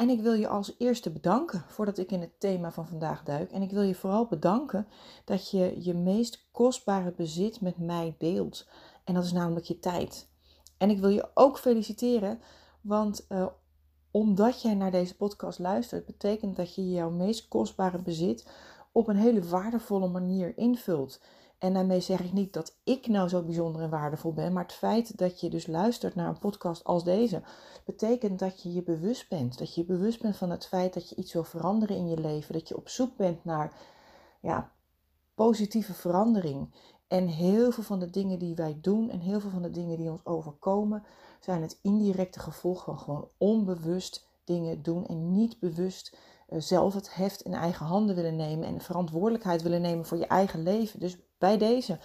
En ik wil je als eerste bedanken voordat ik in het thema van vandaag duik. En ik wil je vooral bedanken dat je je meest kostbare bezit met mij deelt. En dat is namelijk je tijd. En ik wil je ook feliciteren, want uh, omdat jij naar deze podcast luistert, betekent dat je jouw meest kostbare bezit op een hele waardevolle manier invult. En daarmee zeg ik niet dat ik nou zo bijzonder en waardevol ben, maar het feit dat je dus luistert naar een podcast als deze, betekent dat je je bewust bent. Dat je bewust bent van het feit dat je iets wil veranderen in je leven, dat je op zoek bent naar ja, positieve verandering. En heel veel van de dingen die wij doen en heel veel van de dingen die ons overkomen, zijn het indirecte gevolg van gewoon onbewust dingen doen en niet bewust eh, zelf het heft in eigen handen willen nemen en verantwoordelijkheid willen nemen voor je eigen leven. Dus bij deze,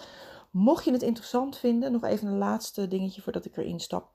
mocht je het interessant vinden, nog even een laatste dingetje voordat ik erin stap.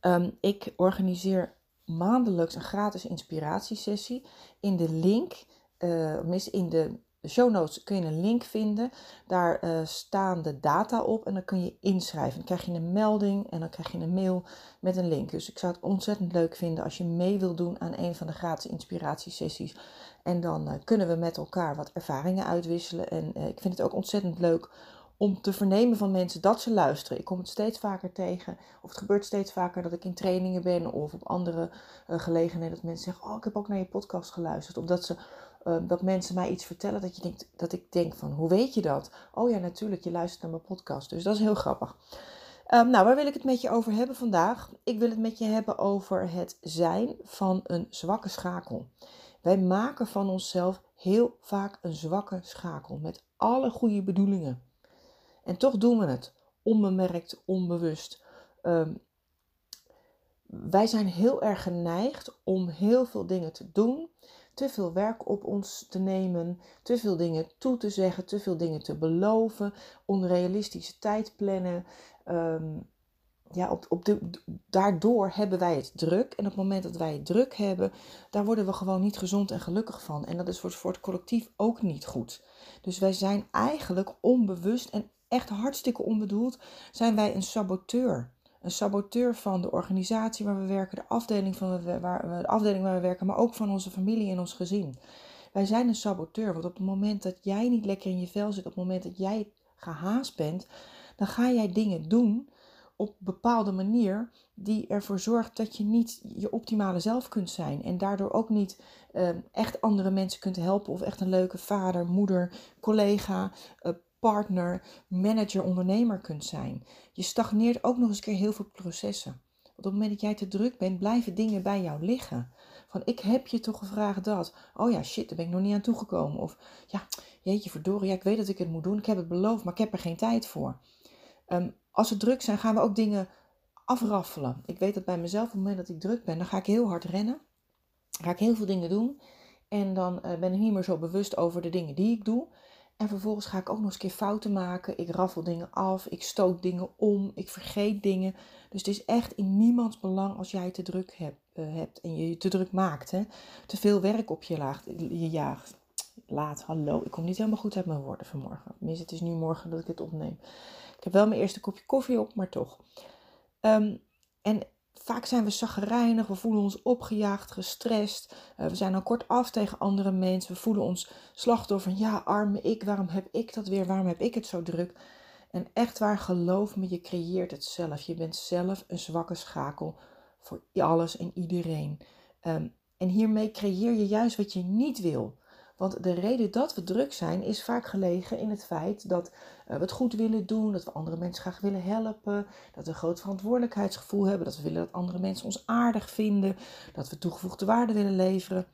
Um, ik organiseer maandelijks een gratis inspiratiesessie. In de link, uh, in de show notes kun je een link vinden. Daar uh, staan de data op en dan kun je inschrijven. Dan krijg je een melding en dan krijg je een mail met een link. Dus ik zou het ontzettend leuk vinden als je mee wilt doen aan een van de gratis inspiratiesessies. En dan uh, kunnen we met elkaar wat ervaringen uitwisselen. En uh, ik vind het ook ontzettend leuk om te vernemen van mensen dat ze luisteren. Ik kom het steeds vaker tegen, of het gebeurt steeds vaker dat ik in trainingen ben of op andere gelegenheden dat mensen zeggen: Oh, ik heb ook naar je podcast geluisterd. Omdat ze Ehm, dat mensen mij iets vertellen dat, je denkt, dat ik denk van, hoe weet je dat? Oh ja, natuurlijk, je luistert naar mijn podcast. Dus dat is heel grappig. Um, nou, waar wil ik het met je over hebben vandaag? Ik wil het met je hebben over het zijn van een zwakke schakel. Wij maken van onszelf heel vaak een zwakke schakel met alle goede bedoelingen. En toch doen we het onbemerkt, onbewust. Um, wij zijn heel erg geneigd om heel veel dingen te doen te veel werk op ons te nemen, te veel dingen toe te zeggen, te veel dingen te beloven, onrealistische tijd plannen. Ehm, ja, op, op de, daardoor hebben wij het druk. En op het moment dat wij het druk hebben, daar worden we gewoon niet gezond en gelukkig van. En dat is voor, voor het collectief ook niet goed. Dus wij zijn eigenlijk onbewust en echt hartstikke onbedoeld, zijn wij een saboteur een saboteur van de organisatie waar we werken, de afdeling, van waar, de afdeling waar we werken, maar ook van onze familie en ons gezin. Wij zijn een saboteur, want op het moment dat jij niet lekker in je vel zit, op het moment dat jij gehaast bent, dan ga jij dingen doen op bepaalde manier die ervoor zorgt dat je niet je optimale zelf kunt zijn en daardoor ook niet uh, echt andere mensen kunt helpen of echt een leuke vader, moeder, collega, uh, partner, manager, ondernemer kunt zijn. Je stagneert ook nog eens keer heel veel processen. Want op het moment dat jij te druk bent, blijven dingen bij jou liggen. Van ik heb je toch gevraagd dat. Oh ja, shit, daar ben ik nog niet aan toegekomen. Of ja, jeetje verdorie, ja, ik weet dat ik het moet doen. Ik heb het beloofd, maar ik heb er geen tijd voor. Um, als we druk zijn, gaan we ook dingen afraffelen. Ik weet dat bij mezelf, op het moment dat ik druk ben, dan ga ik heel hard rennen. Ga ik heel veel dingen doen. En dan uh, ben ik niet meer zo bewust over de dingen die ik doe. En vervolgens ga ik ook nog eens een keer fouten maken. Ik raffel dingen af, ik stoot dingen om, ik vergeet dingen. Dus het is echt in niemands belang als jij te druk hebt, uh, hebt en je je te druk maakt. Hè? Te veel werk op je, laagt, je jaagt. Laat, hallo, ik kom niet helemaal goed uit mijn woorden vanmorgen. Tenminste, het is nu morgen dat ik het opneem. Ik heb wel mijn eerste kopje koffie op, maar toch. Um, en Vaak zijn we zaggerijnig, we voelen ons opgejaagd, gestrest. Uh, we zijn al kort af tegen andere mensen. We voelen ons slachtoffer van ja, arme ik, waarom heb ik dat weer? Waarom heb ik het zo druk? En echt waar, geloof me, je creëert het zelf. Je bent zelf een zwakke schakel voor alles en iedereen. Um, En hiermee creëer je juist wat je niet wil. Want de reden dat we druk zijn is vaak gelegen in het feit dat eh, we het goed willen doen, dat we andere mensen graag willen helpen, dat we een groot verantwoordelijkheidsgevoel hebben, dat we willen dat andere mensen ons aardig vinden, dat we toegevoegde waarde willen leveren.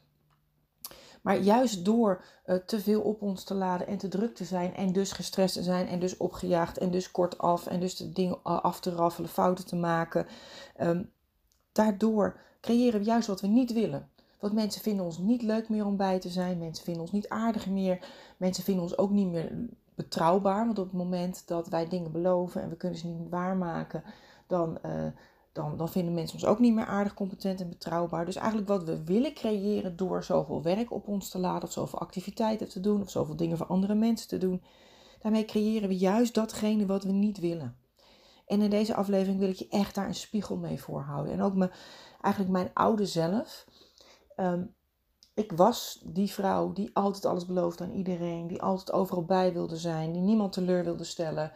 Maar juist door uh, te veel op ons te laden en te druk te zijn en dus gestrest te zijn en dus opgejaagd en dus kortaf en dus de dingen af te raffelen, fouten te maken, um, daardoor creëren we juist wat we niet willen. Want mensen vinden ons niet leuk meer om bij te zijn. Mensen vinden ons niet aardig meer. Mensen vinden ons ook niet meer betrouwbaar. Want op het moment dat wij dingen beloven en we kunnen ze niet waarmaken, dan, uh, dan, dan vinden mensen ons ook niet meer aardig, competent en betrouwbaar. Dus eigenlijk wat we willen creëren door zoveel werk op ons te laden, of zoveel activiteiten te doen, of zoveel dingen voor andere mensen te doen, daarmee creëren we juist datgene wat we niet willen. En in deze aflevering wil ik je echt daar een spiegel mee voorhouden. En ook me, eigenlijk mijn oude zelf Ehm, ik was die vrouw die altijd alles beloofde aan iedereen, die altijd overal bij wilde zijn, die niemand teleur wilde stellen,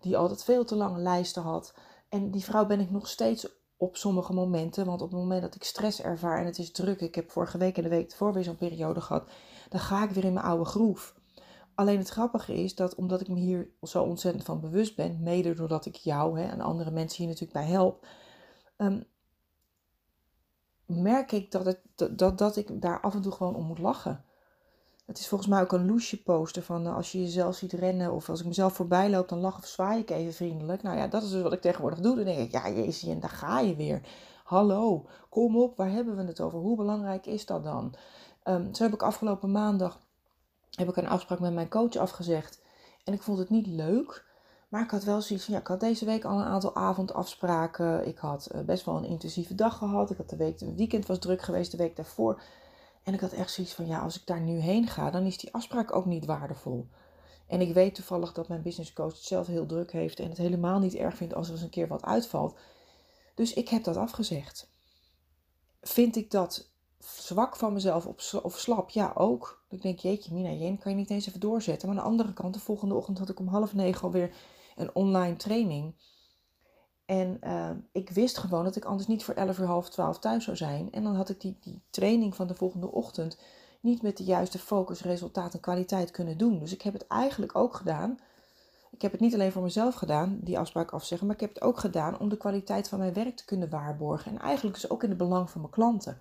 die altijd veel te lange lijsten had. En die vrouw ben ik nog steeds op sommige momenten, want op het moment dat ik stress ervaar en het is druk, ik heb vorige week en de week ervoor weer zo'n periode gehad, dan ga ik weer in mijn oude groef. Alleen het grappige is dat omdat ik me hier zo ontzettend van bewust ben, mede doordat ik jou hè, en andere mensen hier natuurlijk bij help, um, merk ik dat, het, dat, dat ik daar af en toe gewoon om moet lachen. Het is volgens mij ook een loesje poster van uh, als je jezelf ziet rennen of als ik mezelf voorbij loop, dan lach of zwaai ik even vriendelijk. Nou ja, dat is dus wat ik tegenwoordig doe. Dan denk ik, ja jezus, en daar ga je weer. Hallo, kom op, waar hebben we het over? Hoe belangrijk is dat dan? Um, zo heb ik afgelopen maandag heb ik een afspraak met mijn coach afgezegd. En ik vond het niet leuk. Maar ik had wel zoiets van, ja, ik had deze week al een aantal avondafspraken. Ik had uh, best wel een intensieve dag gehad. Ik had de week, het weekend was druk geweest, de week daarvoor. En ik had echt zoiets van, ja, als ik daar nu heen ga, dan is die afspraak ook niet waardevol. En ik weet toevallig dat mijn business coach het zelf heel druk heeft en het helemaal niet erg vindt als er eens een keer wat uitvalt. Dus ik heb dat afgezegd. Vind ik dat zwak van mezelf of slap? Ja, ook. Ik denk, jeetje, Mina, Jen, kan je niet eens even doorzetten? Maar aan de andere kant, de volgende ochtend had ik om half negen alweer een online training. En uh, ik wist gewoon dat ik anders niet voor 11 uur half 12 thuis zou zijn. En dan had ik die, die training van de volgende ochtend niet met de juiste focus, resultaat en kwaliteit kunnen doen. Dus ik heb het eigenlijk ook gedaan. Ik heb het niet alleen voor mezelf gedaan, die afspraak afzeggen, maar ik heb het ook gedaan om de kwaliteit van mijn werk te kunnen waarborgen. En eigenlijk dus ook in het belang van mijn klanten.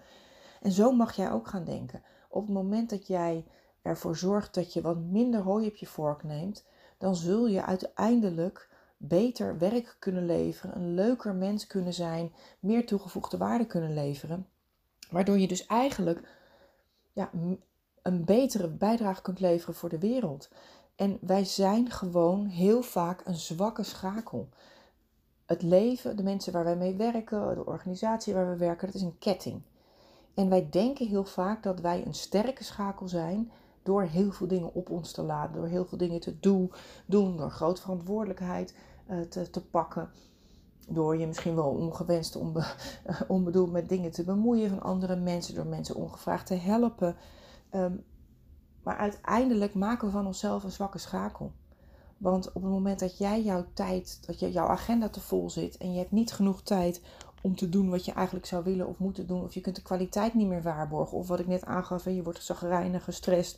En zo mag jij ook gaan denken. Op het moment dat jij ervoor zorgt dat je wat minder hooi op je vork neemt, dan zul je uiteindelijk beter werk kunnen leveren, een leuker mens kunnen zijn, meer toegevoegde waarde kunnen leveren. Waardoor je dus eigenlijk ja, een betere bijdrage kunt leveren voor de wereld. En wij zijn gewoon heel vaak een zwakke schakel. Het leven, de mensen waar wij mee werken, de organisatie waar we werken, dat is een ketting. En wij denken heel vaak dat wij een sterke schakel zijn door heel veel dingen op ons te laden, door heel veel dingen te doen, door grote verantwoordelijkheid uh, te, te pakken. Door je misschien wel ongewenst, onbe, onbedoeld met dingen te bemoeien van andere mensen, door mensen ongevraagd te helpen. Um, maar uiteindelijk maken we van onszelf een zwakke schakel. Want op het moment dat jij jouw tijd, dat je, jouw agenda te vol zit en je hebt niet genoeg tijd om te doen wat je eigenlijk zou willen of moeten doen. Of je kunt de kwaliteit niet meer waarborgen. Of wat ik net aangaf, je wordt zagrijnig, gestrest.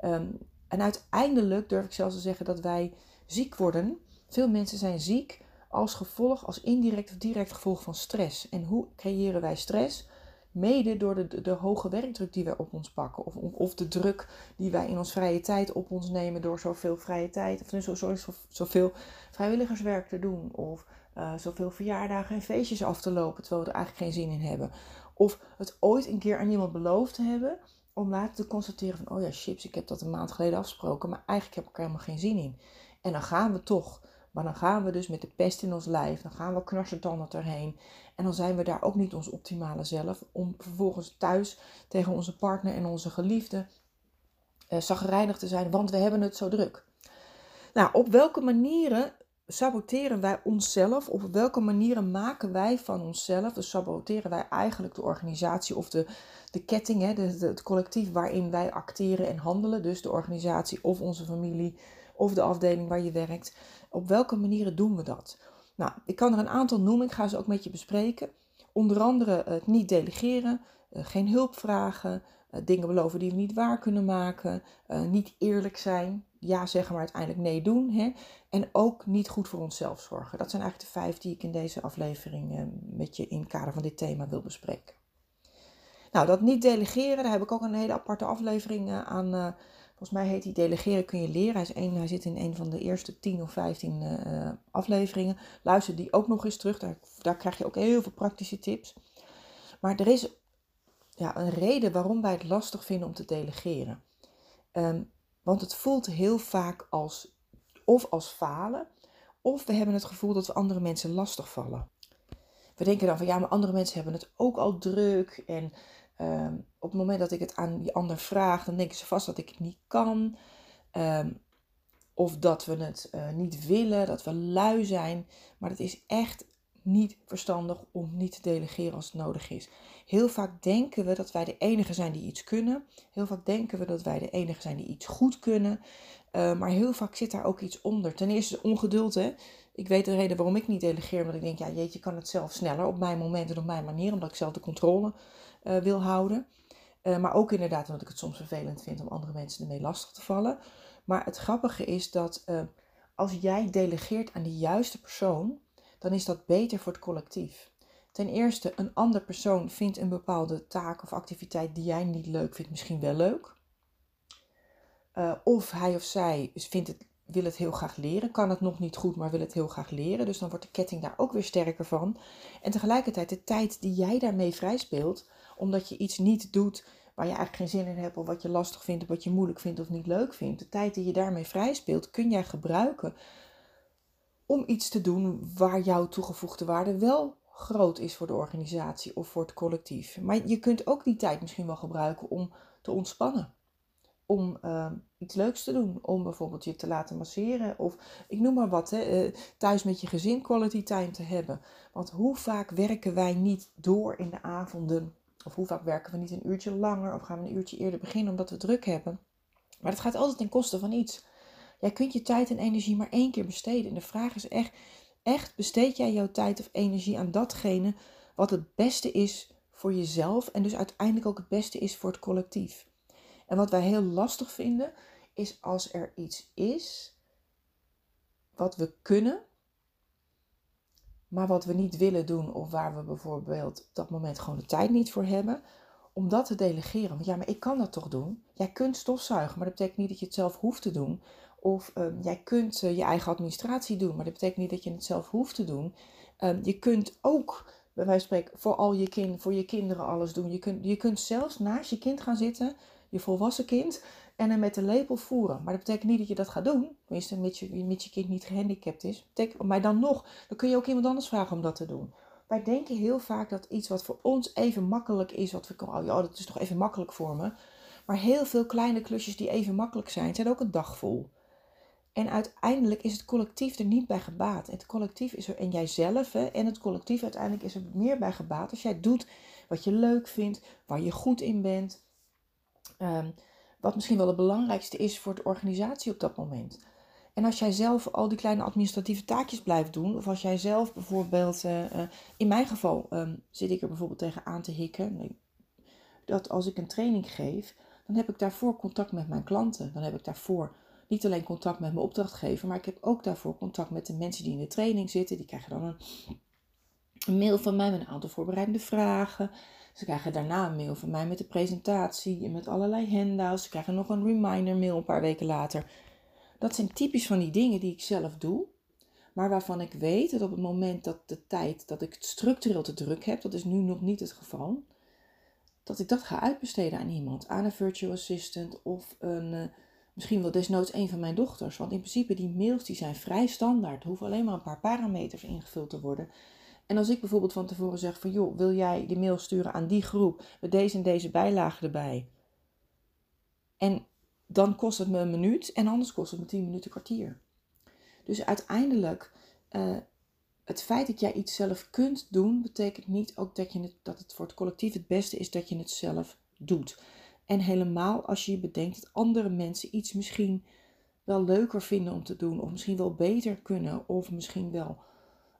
Um, en uiteindelijk durf ik zelfs te zeggen dat wij ziek worden. Veel mensen zijn ziek als gevolg, als indirect of direct gevolg van stress. En hoe creëren wij stress? Mede door de, de, hoge werkdruk die wij op ons pakken. Of, of de druk die wij in ons vrije tijd op ons nemen door zoveel vrije tijd. Of zo, zoveel vrijwilligerswerk te doen. Of uh, zoveel verjaardagen en feestjes af te lopen terwijl we er eigenlijk geen zin in hebben. Of het ooit een keer aan iemand beloofd te hebben om later te constateren van, oh ja, chips, ik heb dat een maand geleden afgesproken, maar eigenlijk heb ik er helemaal geen zin in. En dan gaan we toch. Maar dan gaan we dus met de pest in ons lijf, dan gaan we knarsetanden erheen. En dan zijn we daar ook niet ons optimale zelf, om vervolgens thuis tegen onze partner en onze geliefde zagrijnig te zijn, want we hebben het zo druk. Nou, op welke manieren saboteren wij onszelf? Op welke manieren maken wij van onszelf, dus saboteren wij eigenlijk de organisatie of de, de ketting, hè, de, het collectief waarin wij acteren en handelen, dus de organisatie of onze familie of de afdeling waar je werkt. Op welke manieren doen we dat? Nou, ik kan er een aantal noemen, ik ga ze ook met je bespreken. Onder andere het niet delegeren, geen hulp vragen, dingen beloven die we niet waar kunnen maken, niet eerlijk zijn, ja zeggen maar uiteindelijk nee doen. Hè? En ook niet goed voor onszelf zorgen. Dat zijn eigenlijk de vijf die ik in deze aflevering met je in het kader van dit thema wil bespreken. Nou, dat niet delegeren, daar heb ik ook een hele aparte aflevering aan Volgens mij heet die Delegeren kun je leren. Hij, is een, hij zit in een van de eerste 10 of 15 uh, eh, afleveringen. Luister die ook nog eens terug. Daar, daar krijg je ook heel veel praktische tips. Maar er is ja, een reden waarom wij het lastig vinden om te delegeren. Ehm, want het voelt heel vaak als of als falen, of we hebben het gevoel dat we andere mensen lastig vallen. We denken dan van ja, maar andere mensen hebben het ook al druk en Ehm, op het moment dat ik het aan die ander vraag, dan denken ze vast dat ik het niet kan. Ehm, of dat we het uh, niet willen, dat we lui zijn. Maar het is echt niet verstandig om niet te delegeren als het nodig is. Heel vaak denken we dat wij de enige zijn die iets kunnen. Heel vaak denken we dat wij de enige zijn die iets goed kunnen. Uh, maar heel vaak zit daar ook iets onder. Ten eerste ongeduld. Hè? Ik weet de reden waarom ik niet delegeer. Omdat ik denk, ja jeetje, kan het zelf sneller op mijn moment en op mijn manier. Omdat ik zelf de controle uh, wil houden. Uh, maar ook inderdaad omdat ik het soms vervelend vind om andere mensen ermee lastig te vallen. Maar het grappige is dat als jij delegeert aan de juiste persoon, dan is dat beter voor het collectief. Ten eerste, een ander persoon vindt een bepaalde taak of activiteit die jij niet leuk vindt, misschien wel leuk. of hij of zij vindt het, wil het heel graag leren, kan het nog niet goed, maar wil het heel graag leren. Dus dan wordt de ketting daar ook weer sterker van. En tegelijkertijd, de tijd die jij daarmee vrijspeelt, omdat je iets niet doet waar je eigenlijk geen zin in hebt, of wat je lastig vindt, of wat je moeilijk vindt of niet leuk vindt. De tijd die je daarmee vrij speelt, kun jij gebruiken om iets te doen waar jouw toegevoegde waarde wel groot is voor de organisatie of voor het collectief. Maar je kunt ook die tijd misschien wel gebruiken om te ontspannen. Om uh, iets leuks te doen. Om bijvoorbeeld je te laten masseren. Of ik noem maar wat. Hè, uh, thuis met je gezin quality time te hebben. Want hoe vaak werken wij niet door in de avonden of hoe vaak werken we niet een uurtje langer of gaan we een uurtje eerder beginnen omdat we druk hebben. Maar het gaat altijd ten koste van iets. Jij kunt je tijd en energie maar één keer besteden. En de vraag is echt, echt besteed jij jouw tijd of energie aan datgene wat het beste is voor jezelf en dus uiteindelijk ook het beste is voor het collectief. En wat wij heel lastig vinden is als er iets is wat we kunnen, maar wat we niet willen doen of waar we bijvoorbeeld op dat moment gewoon de tijd niet voor hebben, om dat te delegeren. Want ja, maar ik kan dat toch doen? Jij kunt stofzuigen, maar dat betekent niet dat je het zelf hoeft te doen. Of ehm, jij kunt uh, je eigen administratie doen, maar dat betekent niet dat je het zelf hoeft te doen. Um, je kunt ook, bij wijze van spreken, voor al je kind, voor je kinderen alles doen. Je kunt, je kunt zelfs naast je kind gaan zitten, je volwassen kind, en hem met de lepel voeren. Maar dat betekent niet dat je dat gaat doen. Tenminste, mits je, mits je kind niet gehandicapt is. maar dan nog, dan kun je ook iemand anders vragen om dat te doen. Wij denken heel vaak dat iets wat voor ons even makkelijk is, wat we oh ja, dat is toch even makkelijk voor me. Maar heel veel kleine klusjes die even makkelijk zijn, zijn ook een dag vol. En uiteindelijk is het collectief er niet bij gebaat. Het collectief is er, en jijzelf, hè, en het collectief uiteindelijk is er meer bij gebaat als jij doet wat je leuk vindt, waar je goed in bent. Um, wat misschien wel het belangrijkste is voor de organisatie op dat moment. En als jij zelf al die kleine administratieve taakjes blijft doen, of als jij zelf bijvoorbeeld, uh, in mijn geval um, zit ik er bijvoorbeeld tegen aan te hikken, dat als ik een training geef, dan heb ik daarvoor contact met mijn klanten. Dan heb ik daarvoor niet alleen contact met mijn opdrachtgever, maar ik heb ook daarvoor contact met de mensen die in de training zitten. Die krijgen dan een, mail van mij met een aantal voorbereidende vragen. Ze krijgen daarna een mail van mij met de presentatie en met allerlei handouts. Ze krijgen nog een reminder mail een paar weken later. Dat zijn typisch van die dingen die ik zelf doe. Maar waarvan ik weet dat op het moment dat de tijd dat ik structureel te druk heb, dat is nu nog niet het geval, dat ik dat ga uitbesteden aan iemand, aan een virtual assistant of een, uh, misschien wel desnoods een van mijn dochters. Want in principe die mails die zijn vrij standaard, er hoeven alleen maar een paar parameters ingevuld te worden. En als ik bijvoorbeeld van tevoren zeg van joh, wil jij die mail sturen aan die groep met deze en deze bijlagen erbij? En dan kost het me een minuut en anders kost het me tien minuten kwartier. Dus uiteindelijk, uh, het feit dat jij iets zelf kunt doen, betekent niet ook dat, je het, dat het voor het collectief het beste is dat je het zelf doet. En helemaal als je bedenkt dat andere mensen iets misschien wel leuker vinden om te doen, of misschien wel beter kunnen, of misschien wel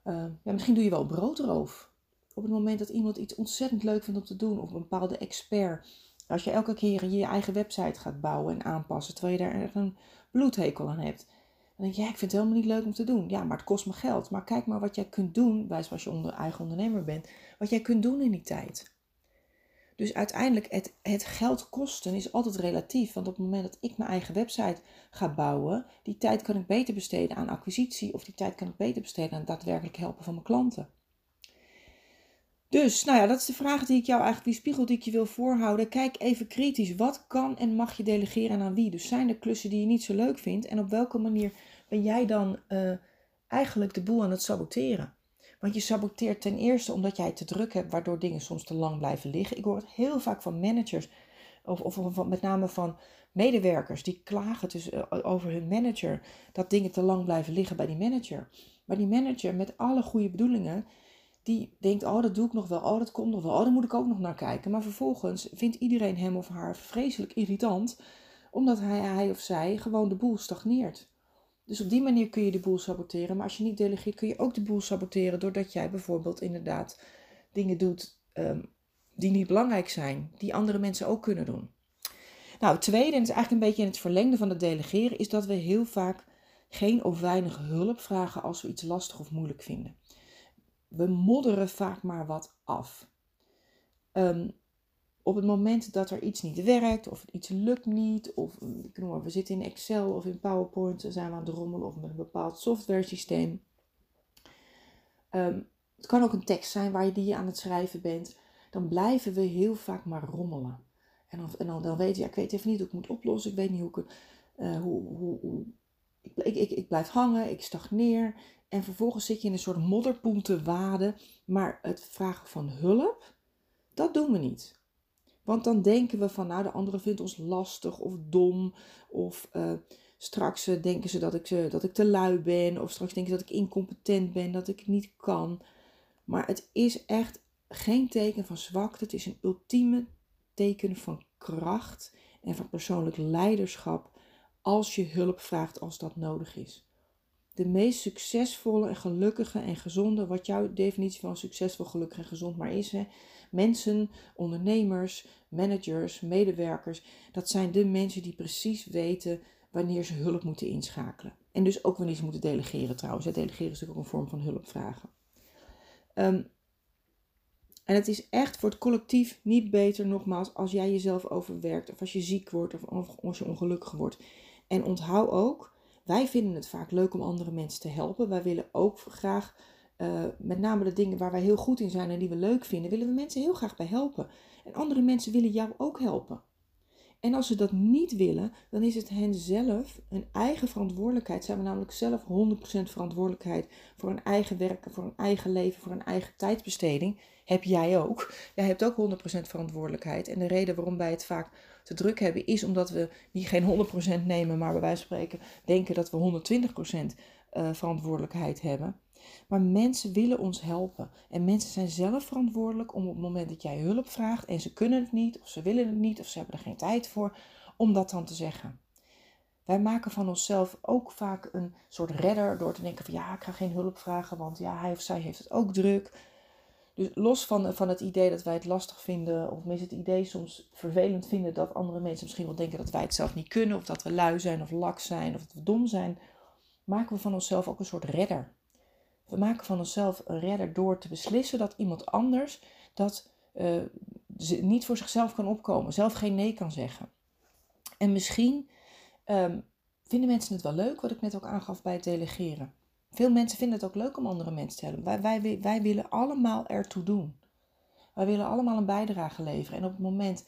uh, ja, misschien doe je wel broodroof. op het moment dat iemand iets ontzettend leuk vindt om te doen, of een bepaalde expert. Als je elke keer je eigen website gaat bouwen en aanpassen, terwijl je daar echt een bloedhekel aan hebt. Dan denk je, ja, ik vind het helemaal niet leuk om te doen. Ja, maar het kost me geld. Maar kijk maar wat jij kunt doen, bij als je onder, eigen ondernemer bent, wat jij kunt doen in die tijd. Dus uiteindelijk, het, het geld kosten is altijd relatief. Want op het moment dat ik mijn eigen website ga bouwen, die tijd kan ik beter besteden aan acquisitie of die tijd kan ik beter besteden aan daadwerkelijk helpen van mijn klanten. Dus, nou ja, dat is de vraag die ik jou eigenlijk, die spiegel die ik je wil voorhouden. Kijk even kritisch, wat kan en mag je delegeren aan wie? Dus zijn er klussen die je niet zo leuk vindt en op welke manier ben jij dan uh, eigenlijk de boel aan het saboteren? Want je saboteert ten eerste omdat jij te druk hebt, waardoor dingen soms te lang blijven liggen. Ik hoor het heel vaak van managers, of, of, met name van medewerkers, die klagen dus, uh, over hun manager, dat dingen te lang blijven liggen bij die manager. Maar die manager, met alle goede bedoelingen, die denkt, oh dat doe ik nog wel, oh dat komt nog wel, oh daar moet ik ook nog naar kijken. Maar vervolgens vindt iedereen hem of haar vreselijk irritant, omdat hij, hij of zij gewoon de boel stagneert. Dus op die manier kun je de boel saboteren. Maar als je niet delegeert, kun je ook de boel saboteren doordat jij bijvoorbeeld inderdaad dingen doet um, die niet belangrijk zijn, die andere mensen ook kunnen doen. Nou, het tweede, en het is eigenlijk een beetje in het verlengde van het delegeren, is dat we heel vaak geen of weinig hulp vragen als we iets lastig of moeilijk vinden we modderen vaak maar wat af. Um, op het moment dat er iets niet werkt, of iets lukt niet, of ik noem maar, we zitten in Excel of in PowerPoint, zijn we aan het rommelen of met een bepaald software systeem. Um, het kan ook een tekst zijn waar je die aan het schrijven bent. Dan blijven we heel vaak maar rommelen. En dan, dan, weet je, ja, ik weet even niet hoe ik moet oplossen, ik weet niet hoe ik, uh, hoe, hoe, hoe, ik, ik, ik blijf hangen, ik stagneer. En vervolgens zit je in een soort modderpoel te waden. Maar het vragen van hulp, dat doen we niet. Want dan denken we van, nou, de andere vindt ons lastig of dom. Of uh, straks uh, denken ze dat ik, uh, dat ik te lui ben. Of straks denken ze dat ik incompetent ben, dat ik niet kan. Maar het is echt geen teken van zwakte. Het is een ultieme teken van kracht en van persoonlijk leiderschap als je hulp vraagt als dat nodig is. De meest succesvolle en gelukkige en gezonde, wat jouw definitie van succesvol, gelukkig en gezond maar is, mensen, ondernemers, managers, medewerkers, dat zijn de mensen die precies weten wanneer ze hulp moeten inschakelen. En dus ook wanneer ze moeten delegeren trouwens. Delegeren is natuurlijk ook een vorm van hulp vragen. Ehm, en het is echt voor het collectief niet beter, nogmaals, als jij jezelf overwerkt, of als je ziek wordt, of als je ongelukkig wordt. En onthoud ook, wij vinden het vaak leuk om andere mensen te helpen. Wij willen ook graag, uh, met name de dingen waar wij heel goed in zijn en die we leuk vinden, willen we mensen heel graag bij helpen. En andere mensen willen jou ook helpen. En als ze dat niet willen, dan is het hen zelf een eigen verantwoordelijkheid. Ze hebben namelijk zelf 100% verantwoordelijkheid voor hun eigen werken, voor hun eigen leven, voor hun eigen tijdsbesteding. Heb jij ook. Jij hebt ook 100% verantwoordelijkheid. En de reden waarom wij het vaak te druk hebben, is omdat we niet geen 100% nemen, maar bij wijze van spreken denken dat we 120% uh, verantwoordelijkheid hebben. Maar mensen willen ons helpen. En mensen zijn zelf verantwoordelijk om op het moment dat jij hulp vraagt en ze kunnen het niet, of ze willen het niet, of ze hebben er geen tijd voor, om dat dan te zeggen. Wij maken van onszelf ook vaak een soort redder door te denken van ja, ik ga geen hulp vragen, want ja, hij of zij heeft het ook druk. Dus los van, van het idee dat wij het lastig vinden, of mis het idee soms vervelend vinden dat andere mensen misschien wel denken dat wij het zelf niet kunnen, of dat we lui zijn, of laks zijn, of dat we dom zijn, maken we van onszelf ook een soort redder. We maken van onszelf een redder door te beslissen dat iemand anders dat uh, niet voor zichzelf kan opkomen, zelf geen nee kan zeggen. En misschien um, vinden mensen het wel leuk, wat ik net ook aangaf bij het delegeren. Veel mensen vinden het ook leuk om andere mensen te helpen. Wij, wij, willen allemaal ertoe doen. Wij willen allemaal een bijdrage leveren. En op het moment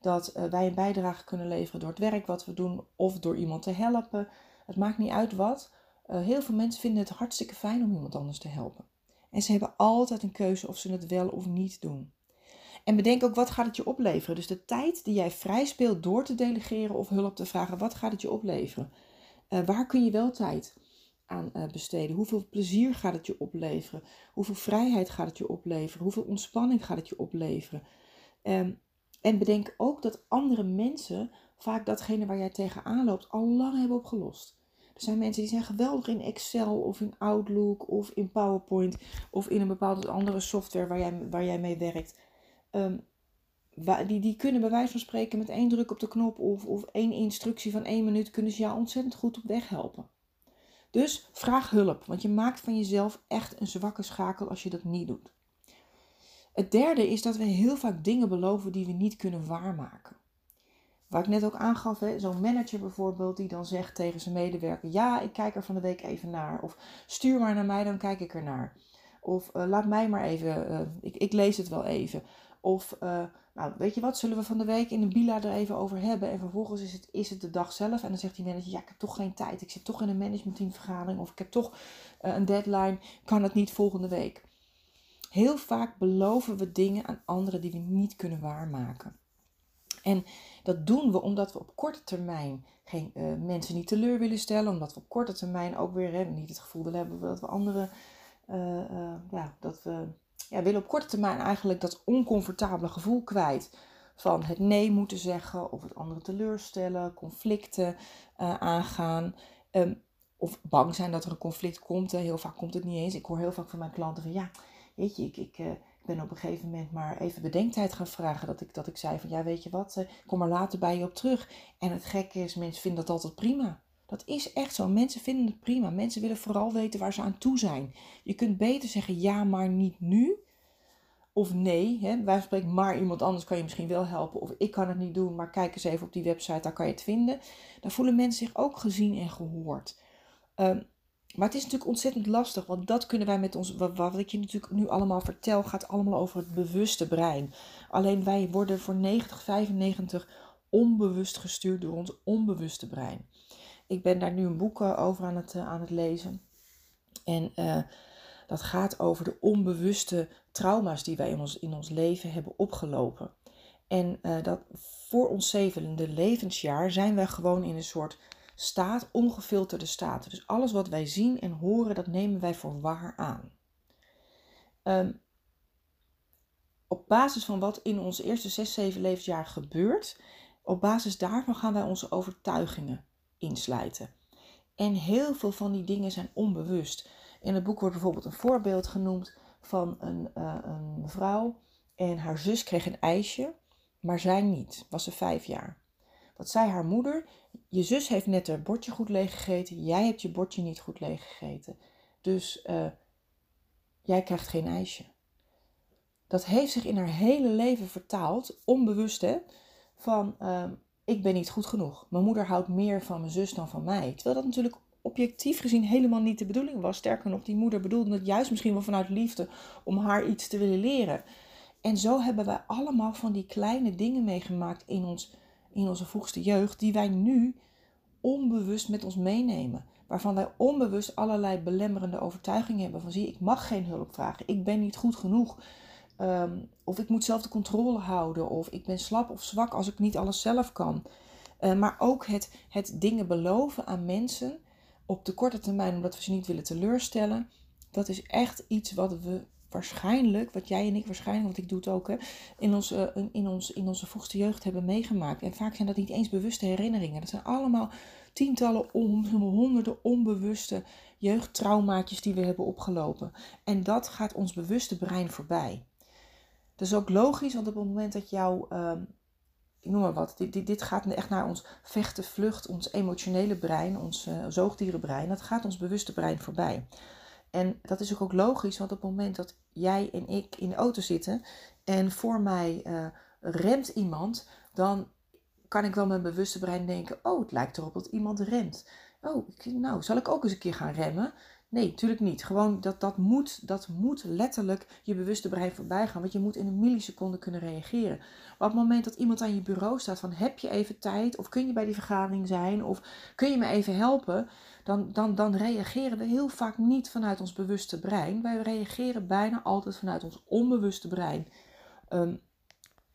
dat uh, wij een bijdrage kunnen leveren door het werk wat we doen of door iemand te helpen, het maakt niet uit wat, uh, heel veel mensen vinden het hartstikke fijn om iemand anders te helpen. En ze hebben altijd een keuze of ze het wel of niet doen. En bedenk ook wat gaat het je opleveren. Dus de tijd die jij vrij speelt door te delegeren of hulp te vragen, wat gaat het je opleveren? Uh, waar kun je wel tijd aan uh, besteden? Hoeveel plezier gaat het je opleveren? Hoeveel vrijheid gaat het je opleveren? Hoeveel ontspanning gaat het je opleveren? Um, en bedenk ook dat andere mensen vaak datgene waar jij tegenaan loopt al lang hebben opgelost. Er zijn mensen die zijn geweldig in Excel of in Outlook of in PowerPoint of in een bepaalde andere software waar jij, waar jij mee werkt. Um, die, die kunnen bij wijze van spreken met één druk op de knop of, of één instructie van één minuut kunnen ze jou ontzettend goed op weg helpen. Dus vraag hulp, want je maakt van jezelf echt een zwakke schakel als je dat niet doet. Het derde is dat we heel vaak dingen beloven die we niet kunnen waarmaken. Waar ik net ook aangaf, zo'n manager bijvoorbeeld die dan zegt tegen zijn medewerker: Ja, ik kijk er van de week even naar. Of stuur maar naar mij, dan kijk ik er naar. Of uh, laat mij maar even, uh, ik, ik, lees het wel even. Of uh, nou, weet je wat, zullen we van de week in een bila er even over hebben. En vervolgens is het, is het de dag zelf. En dan zegt die manager, ja, ik heb toch geen tijd. Ik zit toch in een managementteamvergadering. Of ik heb toch een deadline. Kan het niet volgende week. Heel vaak beloven we dingen aan anderen die we niet kunnen waarmaken. En dat doen we omdat we op korte termijn geen uh, mensen niet teleur willen stellen. Omdat we op korte termijn ook weer niet het gevoel willen hebben dat we anderen. Uh, ja, dat we ja, willen op korte termijn eigenlijk dat oncomfortabele gevoel kwijt. Van het nee moeten zeggen of het andere teleurstellen, conflicten aangaan. Um, of bang zijn dat er een conflict komt. Heel vaak komt het niet eens. Ik hoor heel vaak van mijn klanten van ja, weet je, ik, ik, ben op een gegeven moment maar even bedenktijd gaan vragen. Dat ik, dat ik zei van ja, weet je wat, eh, kom er later bij je op terug. En het gekke is, mensen vinden dat altijd prima. Dat is echt zo. Mensen vinden het prima. Mensen willen vooral weten waar ze aan toe zijn. Je kunt beter zeggen ja, maar niet nu. Of nee, hè, wij spreken maar iemand anders kan je misschien wel helpen. Of ik kan het niet doen, maar kijk eens even op die website, daar kan je het vinden. Dan voelen mensen zich ook gezien en gehoord. Um, maar het is natuurlijk ontzettend lastig, want dat kunnen wij met ons, wat, ik je natuurlijk nu allemaal vertel, gaat allemaal over het bewuste brein. Alleen wij worden voor 90, 95 onbewust gestuurd door ons onbewuste brein. Ik ben daar nu een boek eh, over aan het, eh, aan het lezen. En uh, dat gaat over de onbewuste trauma's die wij in ons, in ons leven hebben opgelopen. En dat voor ons zevende levensjaar zijn wij gewoon in een soort staat, ongefilterde staat. Dus alles wat wij zien en horen, dat nemen wij voor waar aan. Um, op basis van wat in onze eerste 6, 7 levensjaar gebeurt, op basis daarvan gaan wij onze overtuigingen insluiten. En heel veel van die dingen zijn onbewust. In het boek wordt bijvoorbeeld een voorbeeld genoemd van een, uh, een mevrouw en haar zus kreeg een ijsje, maar zij niet. Was ze vijf jaar. Wat zei haar moeder? Je zus heeft net haar bordje goed leeggegeten. Jij hebt je bordje niet goed leeggegeten. Dus uh, jij krijgt geen ijsje. Dat heeft zich in haar hele leven vertaald, onbewust hè, van uh, ik ben niet goed genoeg. Mijn moeder houdt meer van mijn zus dan van mij. Terwijl dat natuurlijk objectief gezien helemaal niet de bedoeling was. Sterker nog, die moeder bedoelde het juist misschien wel vanuit liefde om haar iets te willen leren. En zo hebben wij allemaal van die kleine dingen meegemaakt in ons in onze vroegste jeugd, die wij nu onbewust met ons meenemen. Waarvan wij onbewust allerlei belemmerende overtuigingen hebben. Van zie, ik mag geen hulp vragen. Ik ben niet goed genoeg. Ehm, of ik moet zelf de controle houden. Of ik ben slap of zwak als ik niet alles zelf kan. Uh, maar ook het, het dingen beloven aan mensen op de korte termijn omdat we ze niet willen teleurstellen. Dat is echt iets wat we waarschijnlijk, wat jij en ik waarschijnlijk, want ik doe het ook, in, onze, uh, in, ons, in onze vroegste jeugd hebben meegemaakt. En vaak zijn dat niet eens bewuste herinneringen. Dat zijn allemaal tientallen, on, honderden onbewuste jeugdtraumaatjes die we hebben opgelopen. En dat gaat ons bewuste brein voorbij. Is ook logisch, want op het moment dat jouw, uh, ik noem maar wat, dit, dit, dit, gaat echt naar ons vechten, vlucht, ons emotionele brein, ons uh, zoogdierenbrein, dat gaat ons bewuste brein voorbij. En dat is ook logisch, want op het moment dat jij en ik in de auto zitten en voor mij uh, remt iemand, dan kan ik wel mijn bewuste brein denken: Oh, het lijkt erop dat iemand remt. Oh, nou, zal ik ook eens een keer gaan remmen? Nee, natuurlijk niet. Gewoon dat, dat, moet, dat moet letterlijk je bewuste brein voorbij gaan. Want je moet in een milliseconde kunnen reageren. Maar op het moment dat iemand aan je bureau staat van heb je even tijd? Of kun je bij die vergadering zijn? Of kun je me even helpen? Dan, dan, dan reageren we heel vaak niet vanuit ons bewuste brein. Wij reageren bijna altijd vanuit ons onbewuste brein. Um,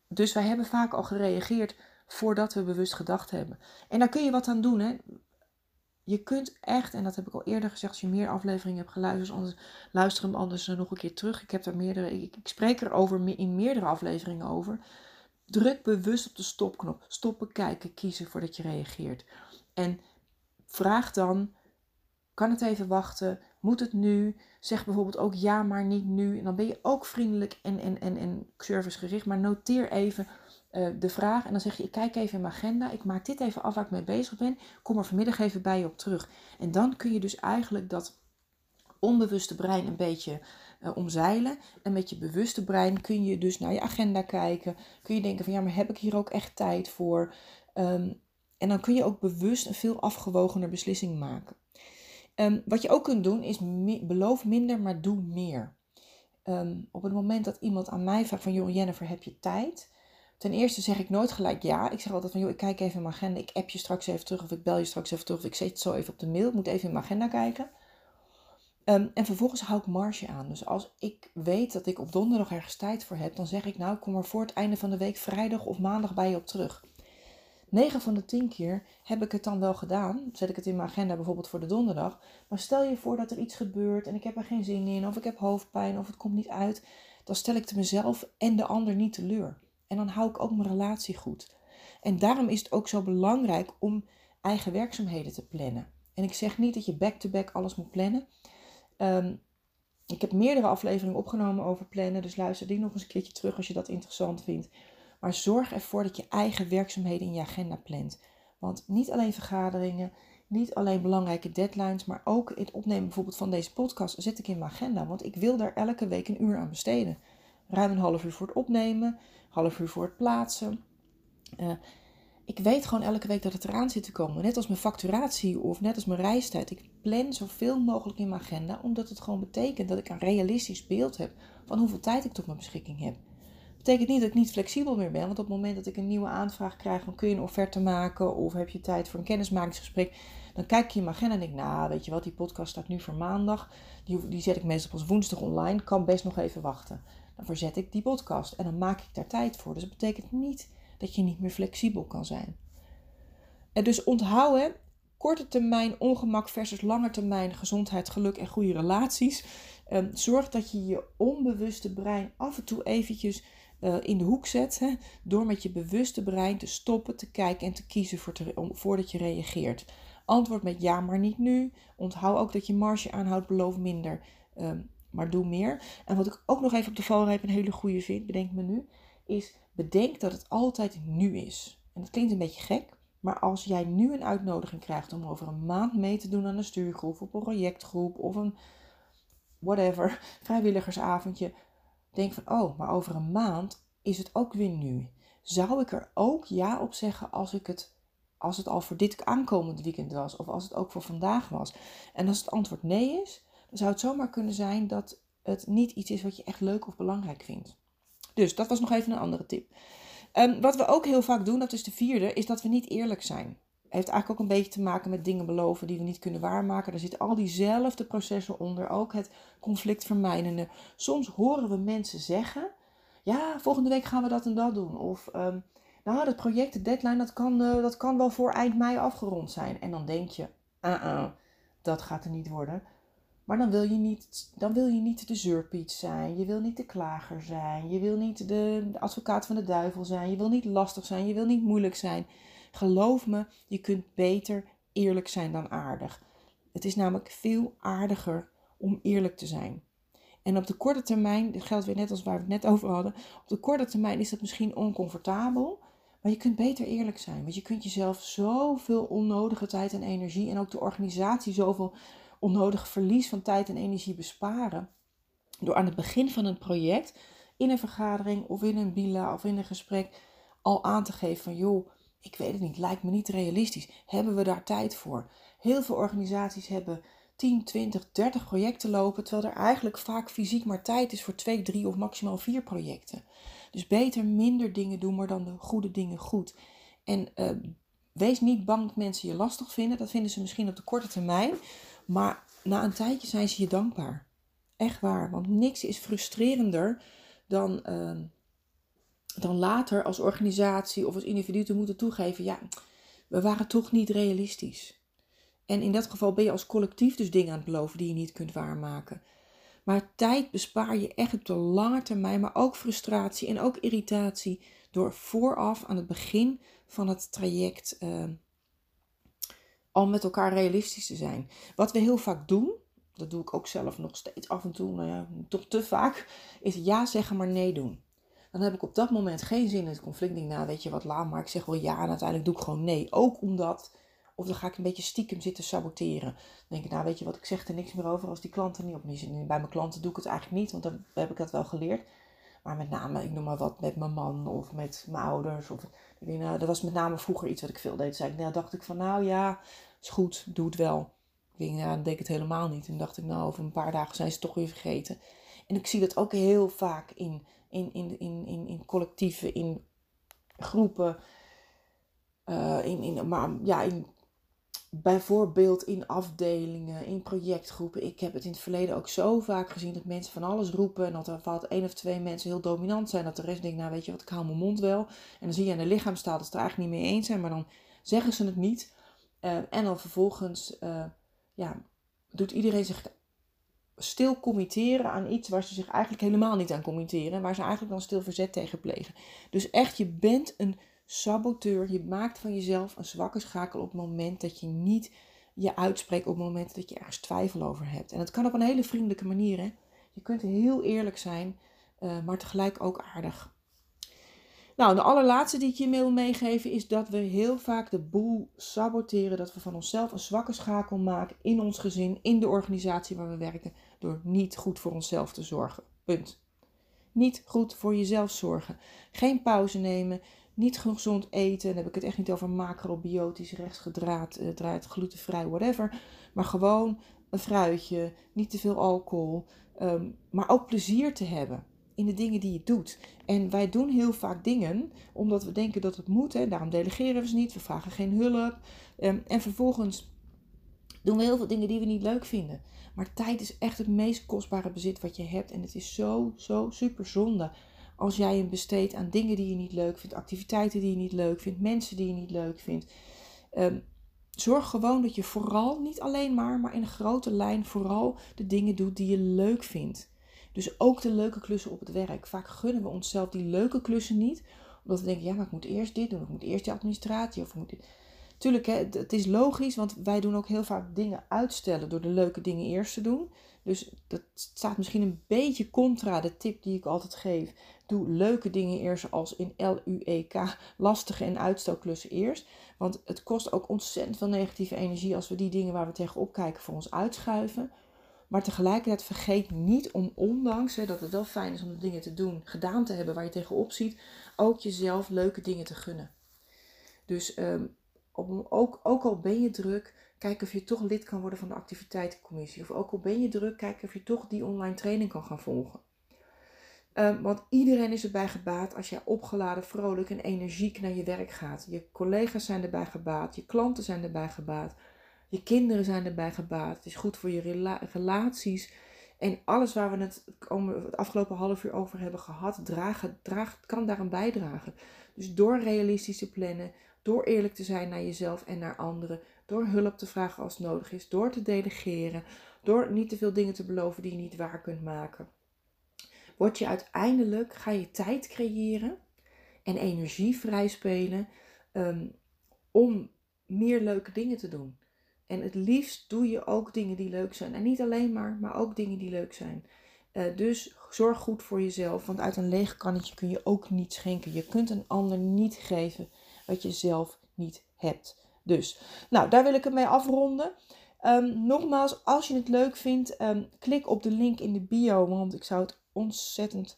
dus wij hebben vaak al gereageerd voordat we bewust gedacht hebben. En daar kun je wat aan doen. Hè? Je kunt echt, en dat heb ik al eerder gezegd, als je meer afleveringen hebt geluisterd, luister hem anders nog een keer terug. Ik heb daar meerdere, ik, ik spreek erover in meerdere afleveringen over. Druk bewust op de stopknop. Stoppen, kijken, kiezen voordat je reageert. En vraag dan Kan het even wachten? Moet het nu? Zeg bijvoorbeeld ook ja, maar niet nu. En dan ben je ook vriendelijk en, en, en, en servicegericht. Maar noteer even uh, de vraag. En dan zeg je, ik kijk even in mijn agenda. Ik maak dit even af waar ik mee bezig ben. Kom er vanmiddag even bij je op terug. En dan kun je dus eigenlijk dat onbewuste brein een beetje uh, omzeilen. En met je bewuste brein kun je dus naar je agenda kijken. Kun je denken van ja, maar heb ik hier ook echt tijd voor? Um, en dan kun je ook bewust een veel afgewogener beslissing maken. Um, wat je ook kunt doen is beloof minder, maar doe meer. Um, op het moment dat iemand aan mij vraagt van joh Jennifer, heb je tijd? Ten eerste zeg ik nooit gelijk ja. Ik zeg altijd van joh, ik kijk even in mijn agenda. Ik app je straks even terug of ik bel je straks even terug. Of ik zet het zo even op de mail. Ik moet even in mijn agenda kijken. Um, en vervolgens hou ik marge aan. Dus als ik weet dat ik op donderdag ergens tijd voor heb, dan zeg ik nou, kom er voor het einde van de week vrijdag of maandag bij je op terug. 9 van de 10 keer heb ik het dan wel gedaan. Zet ik het in mijn agenda bijvoorbeeld voor de donderdag. Maar stel je voor dat er iets gebeurt en ik heb er geen zin in, of ik heb hoofdpijn, of het komt niet uit. Dan stel ik het mezelf en de ander niet teleur. En dan hou ik ook mijn relatie goed. En daarom is het ook zo belangrijk om eigen werkzaamheden te plannen. En ik zeg niet dat je back-to-back alles moet plannen. Um, ik heb meerdere afleveringen opgenomen over plannen, dus luister die nog eens een keertje terug als je dat interessant vindt. Maar zorg ervoor dat je eigen werkzaamheden in je agenda plant. Want niet alleen vergaderingen, niet alleen belangrijke deadlines, maar ook het opnemen bijvoorbeeld van deze podcast zet ik in mijn agenda. Want ik wil daar elke week een uur aan besteden. Ruim een half uur voor het opnemen, half uur voor het plaatsen. Uh, ik weet gewoon elke week dat het eraan zit te komen. Net als mijn facturatie of net als mijn reistijd. Ik plan zoveel mogelijk in mijn agenda, omdat het gewoon betekent dat ik een realistisch beeld heb van hoeveel tijd ik tot mijn beschikking heb betekent niet dat ik niet flexibel meer ben. Want op het moment dat ik een nieuwe aanvraag krijg, dan kun je een offerte maken of heb je tijd voor een kennismakingsgesprek. Dan kijk je in mijn agenda en denk nou, weet je wat, die podcast staat nu voor maandag. Die, die zet ik meestal pas woensdag online, kan best nog even wachten. Dan verzet ik die podcast en dan maak ik daar tijd voor. Dus dat betekent niet dat je niet meer flexibel kan zijn. En dus onthouden, korte termijn ongemak versus lange termijn gezondheid, geluk en goede relaties. Ehm, zorg dat je je onbewuste brein af en toe eventjes uh, in de hoek zet. Hè, door met je bewuste brein te stoppen, te kijken en te kiezen voor om, voordat je reageert. Antwoord met ja, maar niet nu. Onthoud ook dat je marge aanhoudt, beloof minder, um, maar doe meer. En wat ik ook nog even op de valreep een hele goede vind, bedenk me nu, is bedenk dat het altijd nu is. En dat klinkt een beetje gek, maar als jij nu een uitnodiging krijgt om over een maand mee te doen aan een stuurgroep of een projectgroep of een whatever, vrijwilligersavondje, denk van, oh, maar over een maand is het ook weer nu. Zou ik er ook ja op zeggen als, ik het, als het al voor dit aankomend weekend was of als het ook voor vandaag was? En als het antwoord nee is, zou het zomaar kunnen zijn dat het niet iets is wat je echt leuk of belangrijk vindt. Dus dat was nog even een andere tip. Um, wat we ook heel vaak doen, dat is de vierde, is dat we niet eerlijk zijn heeft eigenlijk ook een beetje te maken met dingen beloven die we niet kunnen waarmaken. Er zitten al diezelfde processen onder, ook het conflictvermijdende. Soms horen we mensen zeggen, ja, volgende week gaan we dat en dat doen. Of, um, nou, dat project, de deadline, dat kan, uh, dat kan wel voor eind mei afgerond zijn. En dan denk je, -uh, dat gaat er niet worden. Maar dan wil je niet, dan wil je niet de zeurpiet zijn. Je wil niet de klager zijn. Je wil niet de, de advocaat van de duivel zijn. Je wil niet lastig zijn. Je wil niet moeilijk zijn. Geloof me, je kunt beter eerlijk zijn dan aardig. Het is namelijk veel aardiger om eerlijk te zijn. En op de korte termijn, dit geldt weer net als waar we het net over hadden, op de korte termijn is dat misschien oncomfortabel, maar je kunt beter eerlijk zijn. Want je kunt jezelf zoveel onnodige tijd en energie en ook de organisatie zoveel onnodig verlies van tijd en energie besparen. Door aan het begin van een project, in een vergadering of in een bila of in een gesprek, al aan te geven van joh, ik weet het niet, lijkt me niet realistisch. Hebben we daar tijd voor? Heel veel organisaties hebben 10, 20, 30 projecten lopen, terwijl er eigenlijk vaak fysiek maar tijd is voor 2, 3 of maximaal 4 projecten. Dus beter minder dingen doen, maar dan de goede dingen goed. En uh, wees niet bang dat mensen je lastig vinden. Dat vinden ze misschien op de korte termijn. Maar na een tijdje zijn ze je dankbaar. Echt waar. Want niks is frustrerender dan uh, dan later als organisatie of als individu te moeten toegeven, ja, we waren toch niet realistisch. En in dat geval ben je als collectief dus dingen aan het beloven die je niet kunt waarmaken. Maar tijd bespaar je echt op de lange termijn, maar ook frustratie en ook irritatie door vooraf aan het begin van het traject uh, al met elkaar realistisch te zijn. Wat we heel vaak doen, dat doe ik ook zelf nog steeds af en toe, nou ja, toch te vaak, is ja zeggen maar nee doen. Dan heb ik op dat moment geen zin in het conflict. Denk, nou weet je wat, laat maar. Ik zeg wel ja en uiteindelijk doe ik gewoon nee. Ook omdat, of dan ga ik een beetje stiekem zitten saboteren. Dan denk ik, nou weet je wat, ik zeg er niks meer over als die klanten niet op zitten. Bij mijn klanten doe ik het eigenlijk niet, want dan heb ik dat wel geleerd. Maar met name, ik noem maar wat, met mijn man of met mijn ouders. Of, ik nou, dat was met name vroeger iets wat ik veel deed. Zei nou, dacht ik van, nou ja, is goed, doe het wel. Ik denk, ja, dan deed ik het helemaal niet. En dacht ik, nou, over een paar dagen zijn ze toch weer vergeten. En ik zie dat ook heel vaak in, in, in, in, in, in collectieven, in groepen. Uh, in, in, maar ja, in bijvoorbeeld in afdelingen, in projectgroepen. Ik heb het in het verleden ook zo vaak gezien dat mensen van alles roepen. En dat er valt één of twee mensen heel dominant zijn. Dat de rest denkt, nou weet je wat, ik hou mijn mond wel. En dan zie je aan de lichaamstaal dat ze het er eigenlijk niet mee eens zijn. Maar dan zeggen ze het niet. Uh, en dan vervolgens uh, ja, doet iedereen zich stil committeren aan iets waar ze zich eigenlijk helemaal niet aan committeren. Waar ze eigenlijk dan stil verzet tegen plegen. Dus echt, je bent een saboteur. Je maakt van jezelf een zwakke schakel op het moment dat je niet je uitspreekt. Op het moment dat je ergens twijfel over hebt. En dat kan op een hele vriendelijke manier. Hè? Je kunt heel eerlijk zijn, uh, maar tegelijk ook aardig. Nou, de allerlaatste die ik je wil meegeven is dat we heel vaak de boel saboteren. Dat we van onszelf een zwakke schakel maken in ons gezin, in de organisatie waar we werken, door niet goed voor onszelf te zorgen. Punt. Niet goed voor jezelf zorgen. Geen pauze nemen, niet gezond eten. Dan heb ik het echt niet over macrobiotisch, rechtsgedraaid, uh, draait, glutenvrij, whatever. Maar gewoon een fruitje, niet te veel alcohol. Um, maar ook plezier te hebben in de dingen die je doet. En wij doen heel vaak dingen omdat we denken dat het moet. Hè. Daarom delegeren we ze niet. We vragen geen hulp. Um, en vervolgens doen we heel veel dingen die we niet leuk vinden. Maar tijd is echt het meest kostbare bezit wat je hebt. En het is zo, zo super zonde als jij hem besteedt aan dingen die je niet leuk vindt, activiteiten die je niet leuk vindt, mensen die je niet leuk vindt. Um, zorg gewoon dat je vooral, niet alleen maar, maar in een grote lijn vooral de dingen doet die je leuk vindt. Dus ook de leuke klussen op het werk. Vaak gunnen we onszelf die leuke klussen niet. Omdat we denken, ja, maar ik moet eerst dit doen. Ik moet eerst die administratie. Of ik moet dit. Tuurlijk, hè, het is logisch, want wij doen ook heel vaak dingen uitstellen door de leuke dingen eerst te doen. Dus dat staat misschien een beetje contra de tip die ik altijd geef. Doe leuke dingen eerst als in L-U-E-K, lastige en uitstelklussen eerst. Want het kost ook ontzettend veel negatieve energie als we die dingen waar we tegenop kijken voor ons uitschuiven. Maar tegelijkertijd vergeet niet om, ondanks hè, dat het wel fijn is om de dingen te doen, gedaan te hebben waar je tegenop ziet, ook jezelf leuke dingen te gunnen. Dus um, op, ook, ook al ben je druk, kijk of je toch lid kan worden van de activiteitencommissie. Of ook al ben je druk, kijk of je toch die online training kan gaan volgen. Um, want iedereen is erbij gebaat als jij opgeladen, vrolijk en energiek naar je werk gaat. Je collega's zijn erbij gebaat, je klanten zijn erbij gebaat. Je kinderen zijn erbij gebaat. Het is goed voor je relaties. En alles waar we het, het afgelopen half uur over hebben gehad, draagt, kan daaraan bijdragen. Dus door realistisch te plannen, door eerlijk te zijn naar jezelf en naar anderen, door hulp te vragen als nodig is, door te delegeren, door niet te veel dingen te beloven die je niet waar kunt maken. Word je uiteindelijk, ga je tijd creëren en energie vrijspelen um, om meer leuke dingen te doen. En het liefst doe je ook dingen die leuk zijn. En niet alleen maar, maar ook dingen die leuk zijn. Uh, dus zorg goed voor jezelf, want uit een leeg kannetje kun je ook niet schenken. Je kunt een ander niet geven wat je zelf niet hebt. Dus, nou, daar wil ik het mee afronden. Um, nogmaals, als je het leuk vindt, um, klik op de link in de bio, want ik zou het ontzettend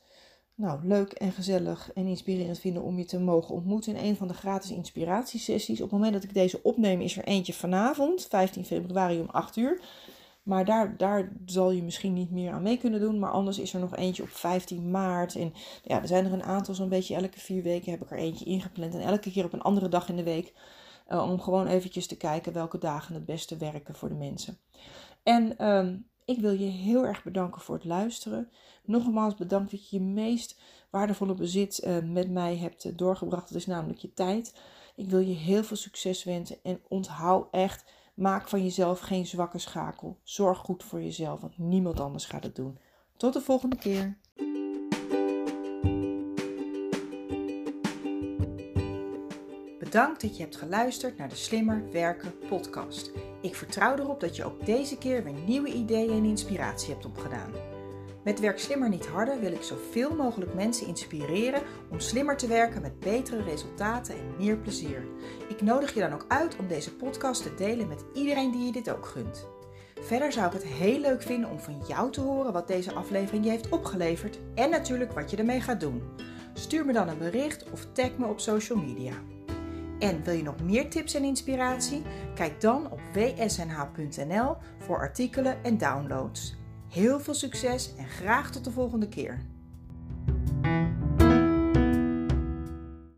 nou, leuk en gezellig en inspirerend vinden om je te mogen ontmoeten in een van de gratis inspiratiesessies. Op het moment dat ik deze opneem is er eentje vanavond, 15 februari om 8 uur. Maar daar, daar zal je misschien niet meer aan mee kunnen doen. Maar anders is er nog eentje op 15 maart. En ja, er zijn er een aantal, zo'n beetje elke vier weken heb ik er eentje ingepland. En elke keer op een andere dag in de week. Uh, om gewoon eventjes te kijken welke dagen het beste werken voor de mensen. En um, ik wil je heel erg bedanken voor het luisteren. Nogmaals bedankt dat je je meest waardevolle bezit uh, met mij hebt uh, doorgebracht. Dat is namelijk je tijd. Ik wil je heel veel succes wensen en onthoud echt, maak van jezelf geen zwakke schakel. Zorg goed voor jezelf, want niemand anders gaat het doen. Tot de volgende keer. Bedankt dat je hebt geluisterd naar de Slimmer Werken podcast. Ik vertrouw erop dat je ook deze keer weer nieuwe ideeën en inspiratie hebt opgedaan. Met Werk Slimmer Niet Harder wil ik zoveel mogelijk mensen inspireren om slimmer te werken met betere resultaten en meer plezier. Ik nodig je dan ook uit om deze podcast te delen met iedereen die je dit ook gunt. Verder zou ik het heel leuk vinden om van jou te horen wat deze aflevering je heeft opgeleverd en natuurlijk wat je ermee gaat doen. Stuur me dan een bericht of tag me op social media. En wil je nog meer tips en inspiratie? Kijk dan op wsnh.nl voor artikelen en downloads. Heel veel succes en graag tot de volgende keer.